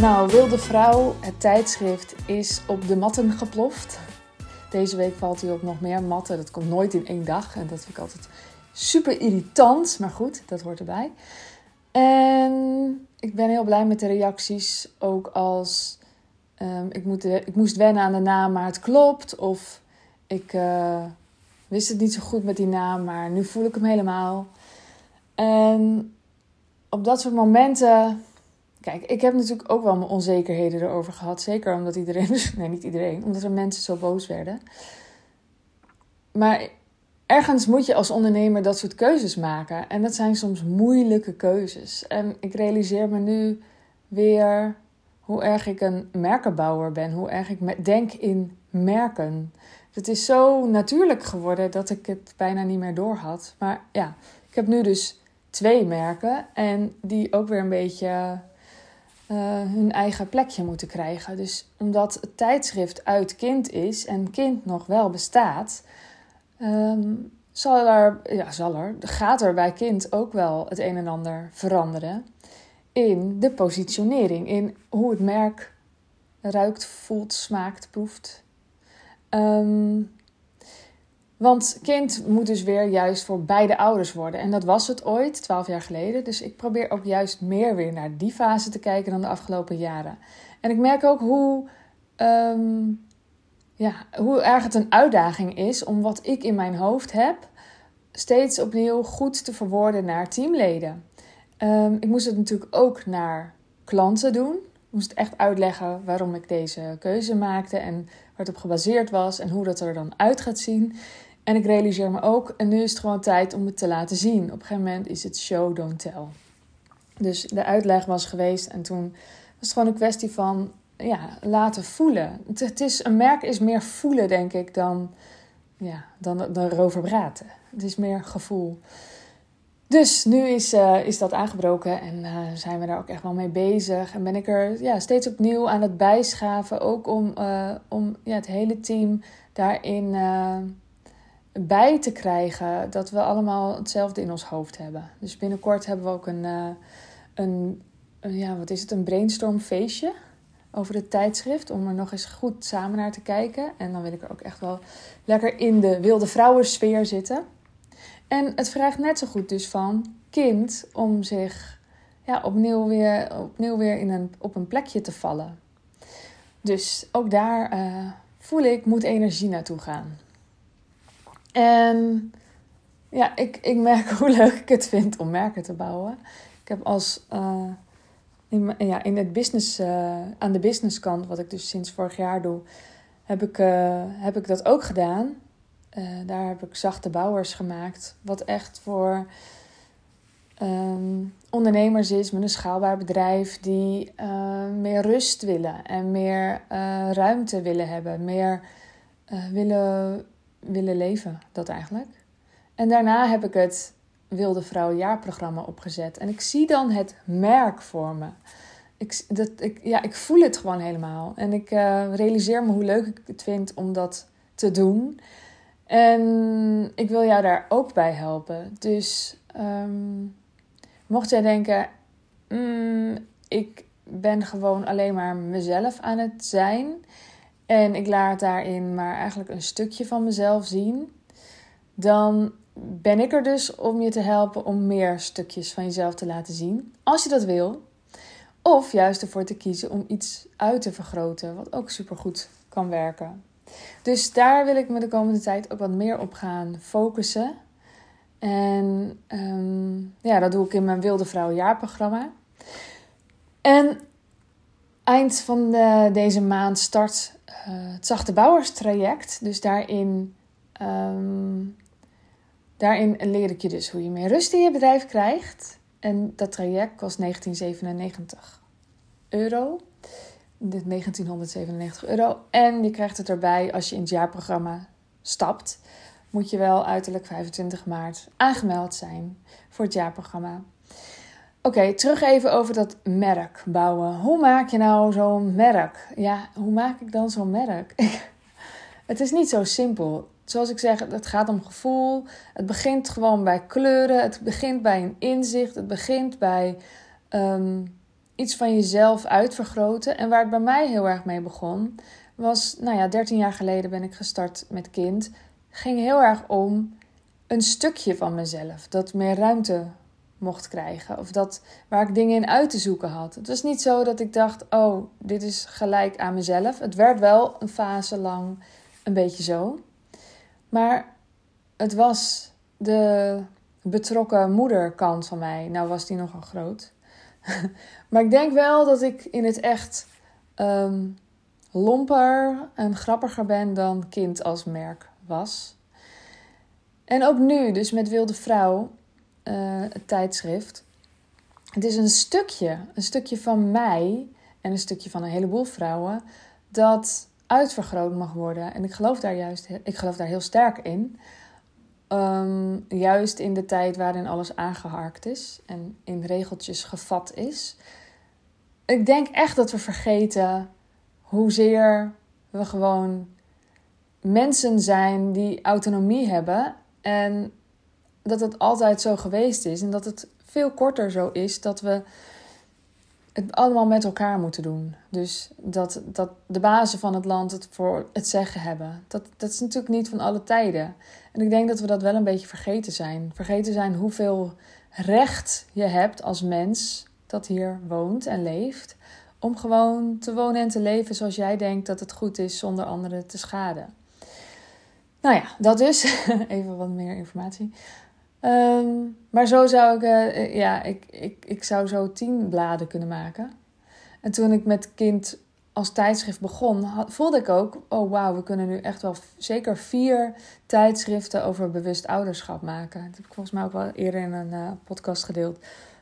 Nou, Wilde Vrouw, het tijdschrift, is op de matten geploft. Deze week valt hij op nog meer matten. Dat komt nooit in één dag. En dat vind ik altijd super irritant. Maar goed, dat hoort erbij. En ik ben heel blij met de reacties. Ook als um, ik, moet, ik moest wennen aan de naam, maar het klopt. Of ik uh, wist het niet zo goed met die naam, maar nu voel ik hem helemaal. En op dat soort momenten Kijk, ik heb natuurlijk ook wel mijn onzekerheden erover gehad. Zeker omdat iedereen, nee niet iedereen, omdat er mensen zo boos werden. Maar ergens moet je als ondernemer dat soort keuzes maken. En dat zijn soms moeilijke keuzes. En ik realiseer me nu weer hoe erg ik een merkenbouwer ben. Hoe erg ik denk in merken. Het is zo natuurlijk geworden dat ik het bijna niet meer door had. Maar ja, ik heb nu dus twee merken. En die ook weer een beetje uh, hun eigen plekje moeten krijgen. Dus omdat het tijdschrift uit kind is en kind nog wel bestaat, um, zal er, ja, zal er, gaat er bij kind ook wel het een en ander veranderen in de positionering, in hoe het merk ruikt, voelt, smaakt, proeft. Um, want kind moet dus weer juist voor beide ouders worden. En dat was het ooit, twaalf jaar geleden. Dus ik probeer ook juist meer weer naar die fase te kijken dan de afgelopen jaren. En ik merk ook hoe, ehm, ja, hoe erg het een uitdaging is om wat ik in mijn hoofd heb, steeds opnieuw goed te verwoorden naar teamleden. Um, ik moest het natuurlijk ook naar klanten doen. Ik moest echt uitleggen waarom ik deze keuze maakte en waar het op gebaseerd was en hoe dat er dan uit gaat zien. En ik realiseer me ook, en nu is het gewoon tijd om het te laten zien. Op een gegeven moment is het show, don't tell. Dus de uitleg was geweest en toen was het gewoon een kwestie van ja, laten voelen. Het, is, een merk is meer voelen, denk ik, dan, ja, dan, dan erover praten. Het is meer gevoel. Dus nu is, uh, is dat aangebroken en uh, zijn we daar ook echt wel mee bezig. En ben ik er ja, steeds opnieuw aan het bijschaven. Ook om, uh, om ja, het hele team daarin bij te krijgen dat we allemaal hetzelfde in ons hoofd hebben. Dus binnenkort hebben we ook een, uh, een, ja, wat is het, een brainstormfeestje over het tijdschrift. Om er nog eens goed samen naar te kijken. En dan wil ik er ook echt wel lekker in de wilde vrouwensfeer zitten. En het vraagt net zo goed dus van kind om zich ja, opnieuw weer, opnieuw weer in een, op een plekje te vallen. Dus ook daar uh, voel ik, moet energie naartoe gaan. En ja, ik, ik merk hoe leuk ik het vind om merken te bouwen. Ik heb als uh, in, ja, in het business, uh, aan de businesskant, wat ik dus sinds vorig jaar doe, heb ik, uh, heb ik dat ook gedaan. daar heb ik zachte bouwers gemaakt. Wat echt voor um, ondernemers is met een schaalbaar bedrijf die meer rust willen en meer ruimte willen hebben, meer willen willen leven, dat eigenlijk. En daarna heb ik het Wilde Vrouw jaarprogramma opgezet. En ik zie dan het merk voor me. Ik, dat, ik, ja, ik voel het gewoon helemaal. En ik uh, realiseer me hoe leuk ik het vind om dat te doen. En ik wil jou daar ook bij helpen. Dus um, mocht jij denken, mm, ik ben gewoon alleen maar mezelf aan het zijn. En ik laat daarin maar eigenlijk een stukje van mezelf zien. Dan ben ik er dus om je te helpen om meer stukjes van jezelf te laten zien. Als je dat wil. Of juist ervoor te kiezen om iets uit te vergroten, wat ook supergoed kan werken. Dus daar wil ik me de komende tijd ook wat meer op gaan focussen. En um, ja, dat doe ik in mijn Wilde Vrouw jaarprogramma. En eind van de, deze maand start het zachte bouwerstraject. Dus daarin, um, daarin leer ik je dus hoe je meer rust in je bedrijf krijgt. En dat traject kost 1997 euro. 1997 euro. En je krijgt het erbij als je in het jaarprogramma stapt. Moet je wel uiterlijk 25 maart aangemeld zijn voor het jaarprogramma. Oké, terug even over dat merk bouwen. Hoe maak je nou zo'n merk? Ja, hoe maak ik dan zo'n merk? het is niet zo simpel. Zoals ik zeg, het gaat om gevoel. Het begint gewoon bij kleuren. Het begint bij een inzicht. Het begint bij um, iets van jezelf uitvergroten. En waar het bij mij heel erg mee begon, was, nou ja, 13 jaar geleden ben ik gestart met kind. Ging heel erg om een stukje van mezelf dat meer ruimte mocht krijgen. Of dat waar ik dingen in uit te zoeken had. Het was niet zo dat ik dacht: oh, dit is gelijk aan mezelf. Het werd wel een fase lang een beetje zo. Maar het was de betrokken moederkant van mij. Nou was die nogal groot. maar ik denk wel dat ik in het echt um, lomper en grappiger ben dan kind als merk was. En ook nu, dus met Wilde Vrouw, uh, tijdschrift. Het is een stukje, een stukje van mij en een stukje van een heleboel vrouwen dat uitvergroot mag worden. En ik geloof daar juist, ik geloof daar heel sterk in. Ehm, juist in de tijd waarin alles aangeharkt is en in regeltjes gevat is. Ik denk echt dat we vergeten hoezeer we gewoon mensen zijn die autonomie hebben en dat het altijd zo geweest is en dat het veel korter zo is dat we het allemaal met elkaar moeten doen. Dus dat, dat de bazen van het land het voor het zeggen hebben. Dat, dat is natuurlijk niet van alle tijden. En ik denk dat we dat wel een beetje vergeten zijn. Vergeten zijn hoeveel recht je hebt als mens dat hier woont en leeft. Om gewoon te wonen en te leven zoals jij denkt dat het goed is zonder anderen te schaden. Nou ja, dat dus. Even wat meer informatie. Ehm, maar zo zou ik, uh, ja, ik, ik, ik zou zo tien bladen kunnen maken. En toen ik met kind als tijdschrift begon, voelde ik ook: oh wauw, we kunnen nu echt wel zeker vier tijdschriften over bewust ouderschap maken. Dat heb ik volgens mij ook wel eerder in een uh, podcast gedeeld.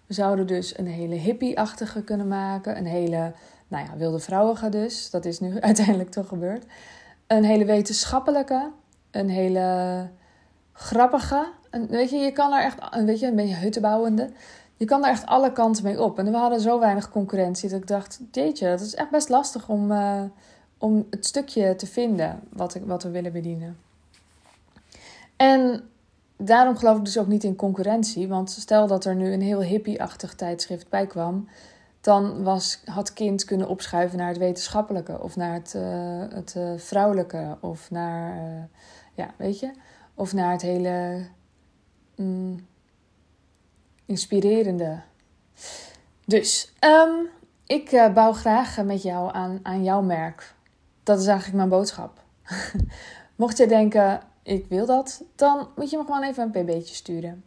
We zouden dus een hele hippie-achtige kunnen maken, een hele, nou ja, wilde vrouwige dus. Dat is nu uiteindelijk toch gebeurd. Een hele wetenschappelijke, een hele grappige. En weet je, je kan er echt, weet je, een beetje huttenbouwende. Je kan er echt alle kanten mee op. En we hadden zo weinig concurrentie dat ik dacht, jeetje, dat is echt best lastig om, uh, om het stukje te vinden wat, ik, wat we willen bedienen. En daarom geloof ik dus ook niet in concurrentie. Want stel dat er nu een heel hippie-achtig tijdschrift bij kwam, dan was, had kind kunnen opschuiven naar het wetenschappelijke of naar het, uh, het uh, vrouwelijke of naar, ja, weet je, of naar het hele mm, inspirerende. Dus, um, ik uh, bouw graag met jou aan, aan jouw merk. Dat is eigenlijk mijn boodschap. Mocht je denken, ik wil dat, dan moet je me gewoon even een pb'tje sturen.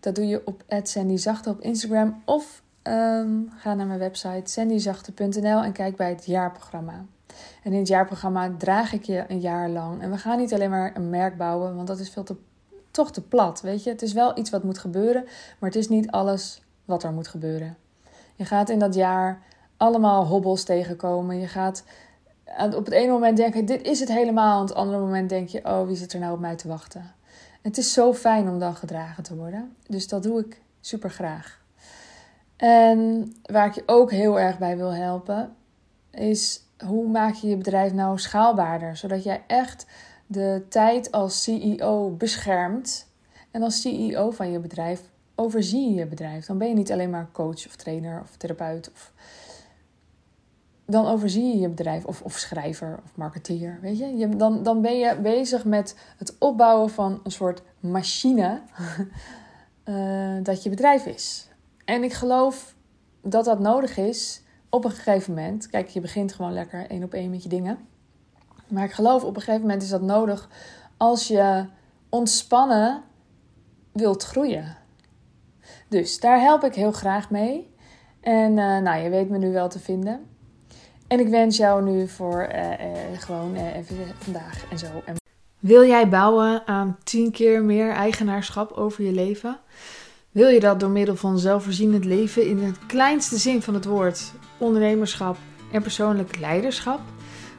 Dat doe je op @sandyzachte op Instagram of um, ga naar mijn website sandyzachte.nl en kijk bij het jaarprogramma. En in het jaarprogramma draag ik je een jaar lang. En we gaan niet alleen maar een merk bouwen, want dat is veel te, toch te plat. Weet je, het is wel iets wat moet gebeuren, maar het is niet alles wat er moet gebeuren. Je gaat in dat jaar allemaal hobbels tegenkomen. Je gaat op het ene moment denken: dit is het helemaal. En op het andere moment denk je: oh, wie zit er nou op mij te wachten? het is zo fijn om dan gedragen te worden. Dus dat doe ik super graag. En waar ik je ook heel erg bij wil helpen, is hoe maak je je bedrijf nou schaalbaarder? Zodat jij echt de tijd als CEO beschermt. En als CEO van je bedrijf overzie je je bedrijf. Dan ben je niet alleen maar coach of trainer of therapeut. Of... Dan overzie je je bedrijf of, of schrijver of marketeer. Weet je? je dan, dan ben je bezig met het opbouwen van een soort machine uh, dat je bedrijf is. En ik geloof dat dat nodig is op een gegeven moment, kijk, je begint gewoon lekker één op één met je dingen. Maar ik geloof op een gegeven moment is dat nodig als je ontspannen wilt groeien. Dus daar help ik heel graag mee. En uh, nou, je weet me nu wel te vinden. En ik wens jou nu voor uh, uh, gewoon even vandaag en zo. Wil jij bouwen aan tien keer meer eigenaarschap over je leven? Wil je dat door middel van zelfvoorzienend leven in het kleinste zin van het woord, ondernemerschap en persoonlijk leiderschap?